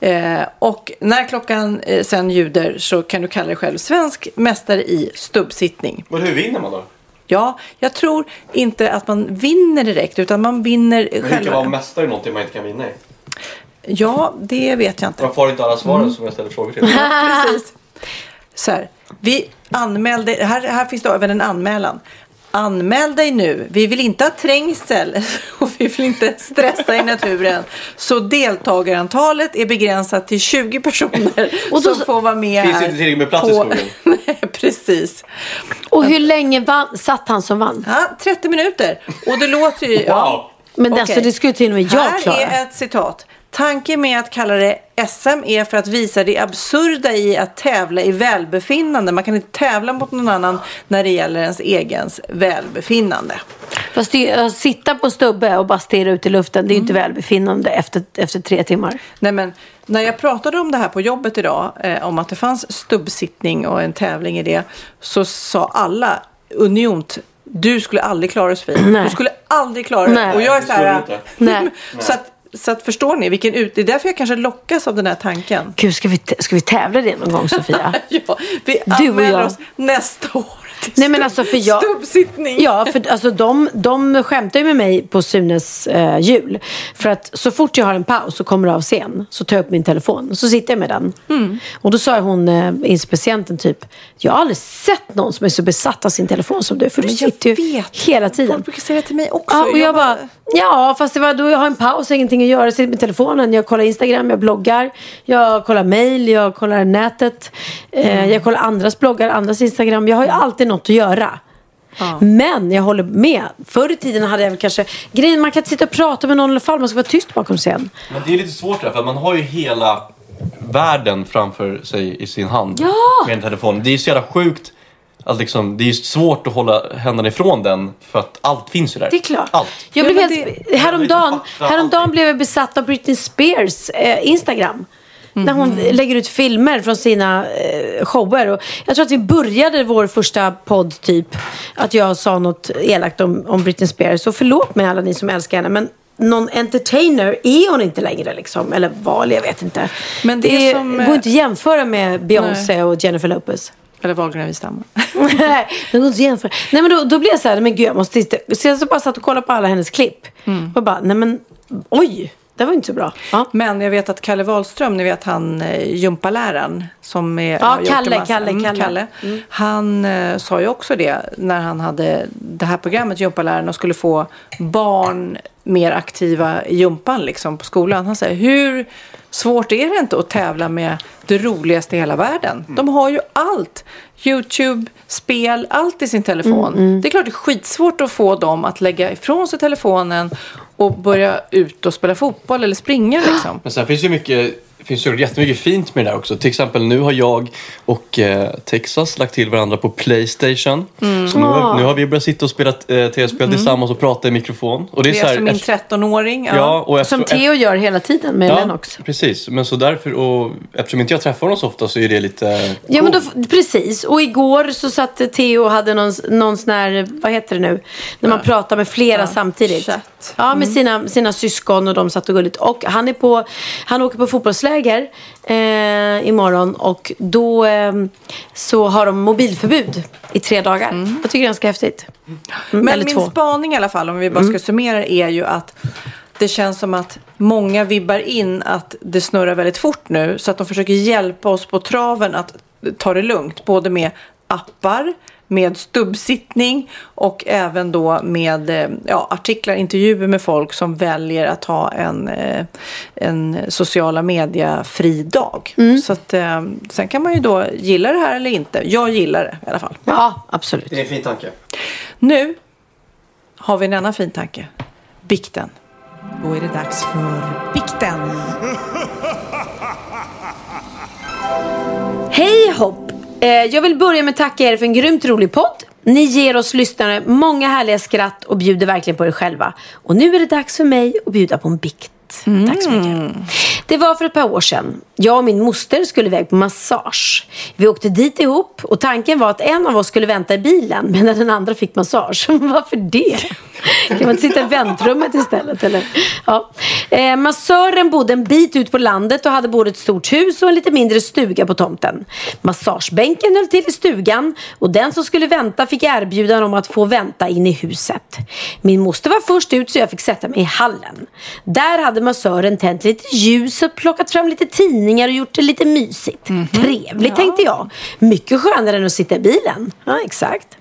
Eh, och när klockan eh, sen ljuder så kan du kalla dig själv svensk mästare i stubbsittning. Men hur vinner man då? Ja, jag tror inte att man vinner direkt utan man vinner Men hur kan själva. vara mästare i någonting man inte kan vinna i? Ja, det vet jag inte. Man får inte alla svaren Mm. som jag ställer frågor till. Precis. Så här, vi anmälde, här, här finns det även en anmälan. Anmäl dig nu. Vi vill inte ha trängsel och vi vill inte stressa i naturen. Så deltagarantalet är begränsat till 20 personer Och då- som får vara med Finns här. inte tillräckligt med plats i på- skogen? Nej, precis. Och hur länge vann, satt han som vann? Ja, 30 minuter. Och det låter ju... Ja. Men Okej. alltså det skulle till och med jag Här klara. är ett citat. Tanken med att kalla det SM är för att visa det absurda i att tävla i välbefinnande. Man kan inte tävla mot någon annan när det gäller ens egens välbefinnande. Fast det, att sitta på stubbe och bara stirra ut i luften, det är ju inte Mm. välbefinnande efter, efter tre timmar. Nej, men när jag pratade om det här på jobbet idag, eh, om att det fanns stubbsittning och en tävling i det, så sa alla uniont du skulle aldrig klara det Sofia. Nej. Du skulle aldrig klara det. Nej. Och jag är så här... Inte. Så, att, så att förstår ni, vilken ut... det är därför jag kanske lockas av den här tanken. Gud, ska vi, ska vi tävla det någon gång Sofia? ja, vi Du och jag. oss nästa år till Nej men alltså för jag... stubbsittning. Ja, för alltså de, de skämtar ju med mig på Sunes eh, jul. För att så fort jag har en paus och kommer av scen så tar jag upp min telefon. Så sitter jag med den. Mm. Och då sa hon, eh, inspicienten typ, jag har aldrig sett någon som är så besatt av sin telefon som du. För du Men jag sitter ju hela tiden. Folk brukar säga det till mig också. Ja, och jag, bara, ja fast det var då jag har en paus, ingenting att göra, jag sitter med telefonen, jag kollar Instagram, jag bloggar, jag kollar mail, jag kollar nätet, eh, Mm. jag kollar andras bloggar, andras Instagram, jag har ju alltid något att göra. Men jag håller med. Förr i tiden hade jag väl kanske... Grejen, man kan inte sitta och prata med någon i alla fall. Man ska vara tyst bakom scen. Men det är lite svårt där, för man har ju hela världen framför sig i sin hand Ja! med en telefon. Det är så jävla sjukt. Att liksom, det är ju svårt att hålla händerna ifrån den för att allt finns ju där. Det är klart. Allt. Jag Ja, blev helt, häromdagen, häromdagen blev jag besatt av Britney Spears eh, Instagram. När hon Mhm. lägger ut filmer från sina eh, shower. Och jag tror att vi började vår första podd typ. Att jag sa något elakt om, om Britney Spears. Så förlåt mig alla ni som älskar henne. Men någon entertainer är hon inte längre liksom. Eller var, jag vet inte. Men det det är som, går eh, inte att jämföra med Beyoncé och Jennifer Lopez. Eller Wahlgren Wistam. Nej, det går inte att jämföra. Nej, men då, då blev jag så här, men gud jag måste titta. Så jag så bara satt och kollade på alla hennes klipp. Mm. Och bara, nej men oj, det var inte så bra. Ja. Men jag vet att Kalle Wahlström, ni vet han eh, gympaläraren som är, Ja, har gjort en Kalle, Kalle, Mm, Kalle. Han eh, sa ju också det när han hade det här programmet Gympaläraren och skulle få barn mer aktiva i gympan liksom på skolan. Han säger hur svårt är det inte att tävla med det roligaste i hela världen? De har ju allt. Youtube, spel, allt i sin telefon. Mm, Det är klart det är skitsvårt att få dem att lägga ifrån sig telefonen och börja ut och spela fotboll eller springa liksom. Men sen finns ju mycket, finns ju jättemycket fint med det där också. Till exempel nu har jag och eh, Texas lagt till varandra på Playstation. Mm. Så nu, har, Ah. nu har vi börjat sitta och spela eh, tv-spel Mm. tillsammans och prata i mikrofon. Och det är Det så är här, som min efter- 13-åring. Ja. Ja, och efter- Som Theo gör hela tiden med Ja, Lennox. precis. Men så därför, och eftersom inte jag träffar honom så ofta så är det lite Ja, men då, precis. Och igår så satt Theo och hade någon, någon sån här, vad heter det nu? När man pratar med flera samtidigt. Ja, med sina, sina syskon och de satt och gulligt. Och han är på, han åker på fotbollsläger eh, imorgon och då eh, så har de mobilförbud i tre dagar. Jag tycker det är ganska häftigt. Mm, Men min två. spaning i alla fall, om vi bara ska Mm. summera, är ju att det känns som att många vibbar in att det snurrar väldigt fort nu. Så att de försöker hjälpa oss på traven att ta det lugnt. Både med appar, med stubbsittning och även då med eh, ja, artiklar, intervjuer med folk som väljer att ha en, eh, en sociala media-fri dag. Mm. Så att, eh, sen kan man ju då gilla det här eller inte. Jag gillar det i alla fall. Ja, absolut. Det är en fin tanke. Nu har vi en annan fin tanke. Bikten. Då är det dags för bikten. Hej hopp! Eh, jag vill börja med att tacka er för en grymt rolig podd. Ni ger oss lyssnare många härliga skratt och bjuder verkligen på er själva. Och nu är det dags för mig att bjuda på en bikt. Tack så mycket. Det var för ett par år sedan. Jag och min moster skulle iväg på massage. Vi åkte dit ihop och tanken var att en av oss skulle vänta i bilen medan den andra fick massage. Varför det? Kan man inte sitta i väntrummet istället? Eller? Ja. Eh, massören bodde en bit ut på landet och hade både ett stort hus och en lite mindre stuga på tomten. Massagebänken höll till i stugan och den som skulle vänta fick erbjudande om att få vänta in i huset. Min moster var först ut så jag fick sätta mig i hallen. Där hade massören tänt lite ljus och plockat fram lite tidningar och gjort det lite mysigt. Trevligt tänkte jag. Mycket skönare än att sitta i bilen. Ja, exakt.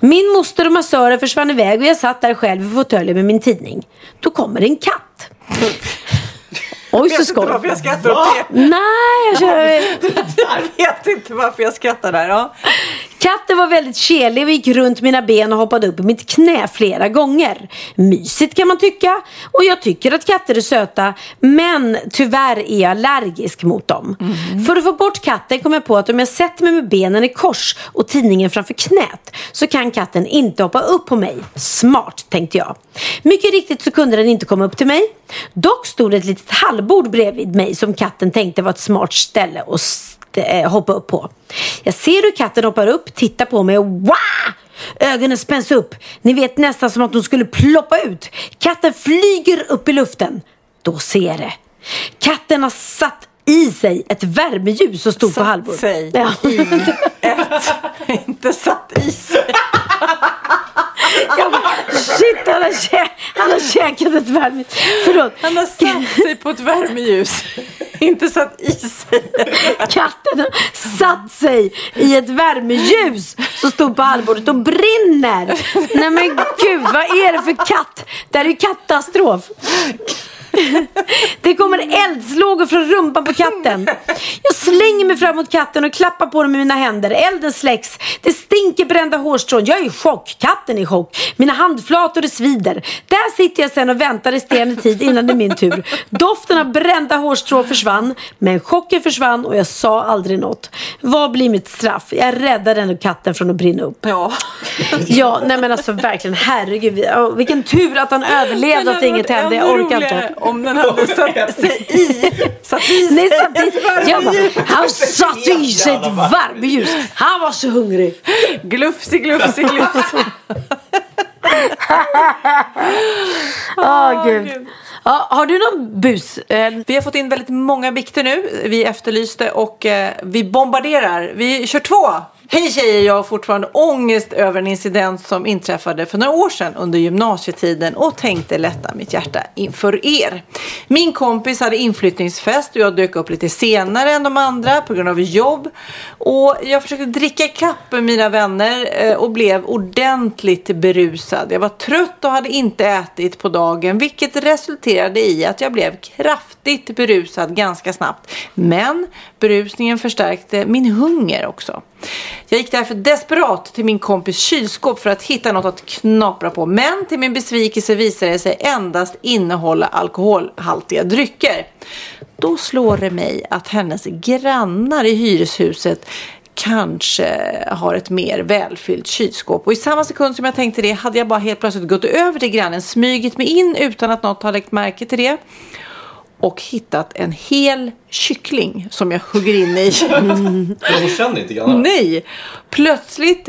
Min moster och massören försvann iväg och jag satt där själv i fåtöljen med min tidning. Då kommer en katt. Oj så skoj. varför jag skrattar åt det. Nej, jag kör... Jag vet inte varför jag skrattar där. Ja. Katten var väldigt kelig och gick runt mina ben och hoppade upp i mitt knä flera gånger. Mysigt kan man tycka. Och jag tycker att katter är söta. Men tyvärr är jag allergisk mot dem. För att få bort katten kom jag på att om jag sätter mig med benen i kors och tidningen framför knät så kan katten inte hoppa upp på mig. Smart, tänkte jag. Mycket riktigt så kunde den inte komma upp till mig. Dock stod ett litet hallbord bredvid mig som katten tänkte var ett smart ställe att eh, hoppa upp på. Jag ser hur katten hoppar upp, tittar på mig och wow! Ögonen spänns upp. Ni vet nästan som att hon skulle ploppa ut. Katten flyger upp i luften. Då ser jag det. Katten har satt i sig ett värmeljus som stod på halvbordet. sig Ja. Inte satt i sig. Jag bara, shit, han har, kä- han har käkat ett värmeljus. Förlåt. Han har satt sig på ett värmeljus. Inte satt i sig. Katten har satt sig i ett värmeljus som stod på halvbordet och brinner. Nej men gud, vad är det för katt? Det här är ju katastrof. Det kommer eldslågor från rumpan på katten. Jag slänger mig fram mot katten och klappar på den med mina händer. Elden släcks. Det stinker brända hårstrån. Jag är i chock. Katten är i chock. Mina handflator det svider. Där sitter jag sen och väntar resterande tid innan det är min tur. Doften av brända hårstrå försvann. Men chocken försvann och jag sa aldrig något. Vad blir mitt straff? Jag räddade ändå katten från att brinna upp. Ja. Ja, nej men alltså verkligen herregud. Vilken tur att han överlevde att inget hände. Jag orkar inte. Om den hade satt sig i. Satt i Nej, sig satt i, jag bara, han satte i sig ett varmljus. Han var så hungrig. Glufsi, glufsi, glufsi. Åh gud. Ja, har du någon bus? Eh, Vi har fått in väldigt många bikter nu. Vi efterlyste och eh, vi bombarderar. Vi kör två. Hej tjejer, jag har fortfarande ångest över en incident som inträffade för några år sedan under gymnasietiden och tänkte lätta mitt hjärta inför er. Min kompis hade inflyttningsfest och jag dök upp lite senare än de andra på grund av jobb. Och jag försökte dricka kapp med mina vänner eh, och blev ordentligt berusad. Jag var trött och hade inte ätit på dagen vilket resulterade i att jag blev kraftigt berusad ganska snabbt. Men berusningen förstärkte min hunger också. Jag gick därför desperat till min kompis kylskåp för att hitta något att knapra på. Men till min besvikelse visade det sig endast innehålla alkoholhaltiga drycker. Då slår det mig att hennes grannar i hyreshuset kanske har ett mer välfyllt kylskåp. Och i samma sekund som jag tänkte det hade jag bara helt plötsligt gått över till grannen, smugit mig in utan att något har lagt märke till det och hittat en hel kyckling som jag hugger in i. Hon känner inte grannar. Nej! Plötsligt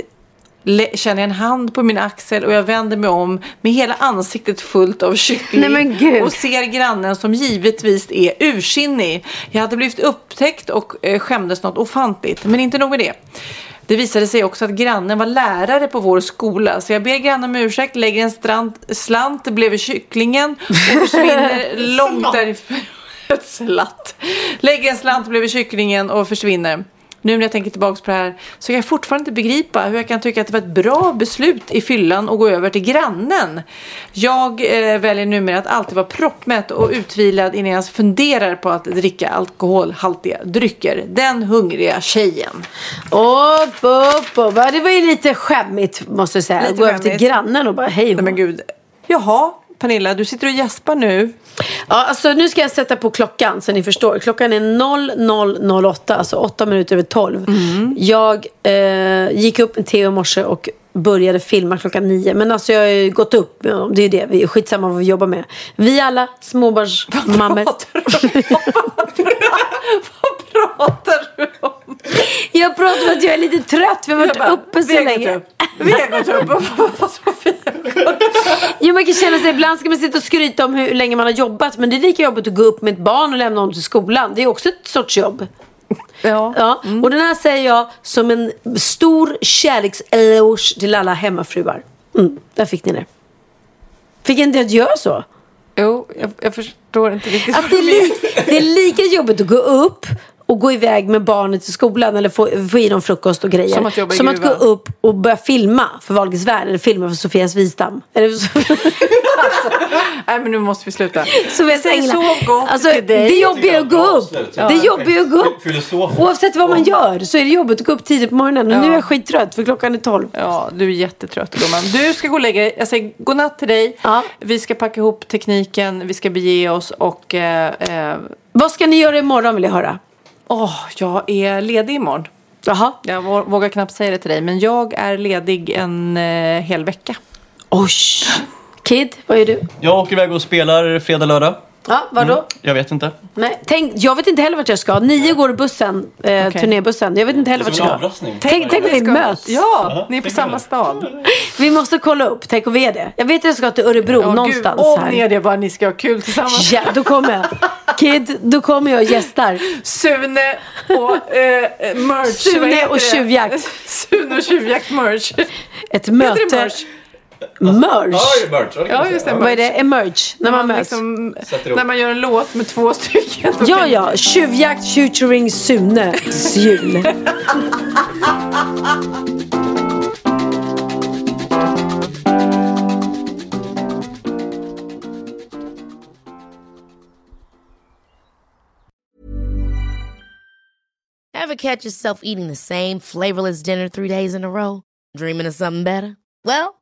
känner jag en hand på min axel och jag vänder mig om med hela ansiktet fullt av kyckling. Nej, men gud. Och ser grannen som givetvis är ursinnig. Jag hade blivit upptäckt och eh, skämdes något ofantligt. Men inte nog med det. Det visade sig också att grannen var lärare på vår skola. Så jag ber grannen om ursäkt, lägger en strand, slant bredvid kycklingen och försvinner långt därifrån. Ett slatt. Lägger en slant bredvid kycklingen och försvinner. Nu när jag tänker tillbaka på det här så kan jag fortfarande inte begripa hur jag kan tycka att det var ett bra beslut i fyllan att gå över till grannen. Jag eh, väljer numera att alltid vara proppmätt och utvilad innan jag ens funderar på att dricka alkoholhaltiga drycker. Den hungriga tjejen. Upp, upp. Ja, Det var ju lite skämmigt måste jag säga. Lite Gå över till grannen och bara hej. Nej men gud. Jaha, Pernilla, du sitter och gäspar nu. Ja, alltså nu ska jag sätta på klockan så ni förstår. Klockan är 00.08, alltså 8 minuter över 12. Mm. Jag eh, gick upp med Theo i morse och började filma klockan 9. Men alltså jag har ju gått upp med honom. Det är ju det. Vi är skitsamma vad vi jobbar med. Vi alla småbarnsmammor. Vad pratar du om? Jag pratar om att jag är lite trött. Vi har varit uppe så länge. gått upp. Vi har gått upp. Jo, man kan känna sig, ibland ska man sitta och skryta om hur länge man har jobbat. Men det är lika jobbigt att gå upp med ett barn och lämna honom till skolan. Det är också ett sorts jobb. Ja. Ja, och den här säger jag som en stor kärlekseloge till alla hemmafruar. Mm, där fick ni det. Fick inte jag göra så? Jo, jag, jag förstår inte riktigt. Att det, är li- det är lika jobbigt att gå upp och gå iväg med barnet till skolan eller få, få i dem frukost och grejer. Som att jobba i Som att gå upp och börja filma för Wahlgrens värld eller filma för Sofias Wisdom. Eller Nej men nu måste vi sluta. Sofias Säg änglar. sov gott Alltså, till dig. det är jobbigt att gå upp. Det är jobbigt att gå upp. Filosof. Oavsett vad man gör så är det jobbigt att gå upp tidigt på morgonen. Och nu är jag skittrött för klockan är 12. Ja, du är jättetrött gumman. Du ska gå och lägga dig. Jag säger godnatt till dig. Vi ska packa ihop tekniken, vi ska bege oss och... Eh, eh, Vad ska ni göra imorgon vill jag höra? Åh, jag är ledig imorgon. Jaha. Jag vå- vågar knappt säga det till dig, men jag är ledig en eh, hel vecka. Oj! Kid, vad är du? Jag åker iväg och spelar fredag, lördag. Ja, vadå? Mm, jag vet inte. Nej, tänk, jag vet inte heller vart jag ska. Nio går bussen, eh, turnébussen. Jag vet inte heller vart jag ska. Tänk, tänk att vi möts. Ja, ni är på samma stad. Vi måste kolla upp. Tänk om vi är det. Jag vet att jag ska till Örebro Ja, någonstans Gud, om här. ni är det, bara ni ska ha kul tillsammans. Ja, då kommer jag. Kid, då kommer jag och gästar. Sune och eh, merch. Sune och tjuvjakt. Sune och tjuvjakt merch. Ett Heter Merge? Ja, just det. Vad är det? Emerge? När, när man, man. Liksom, när man gör en låt med två stycken. Ja, ja. Tjuvjakt featuring Sune Syl. Ever catch yourself eating the same flavorless dinner three days in a row? Dreaming of something better? Well,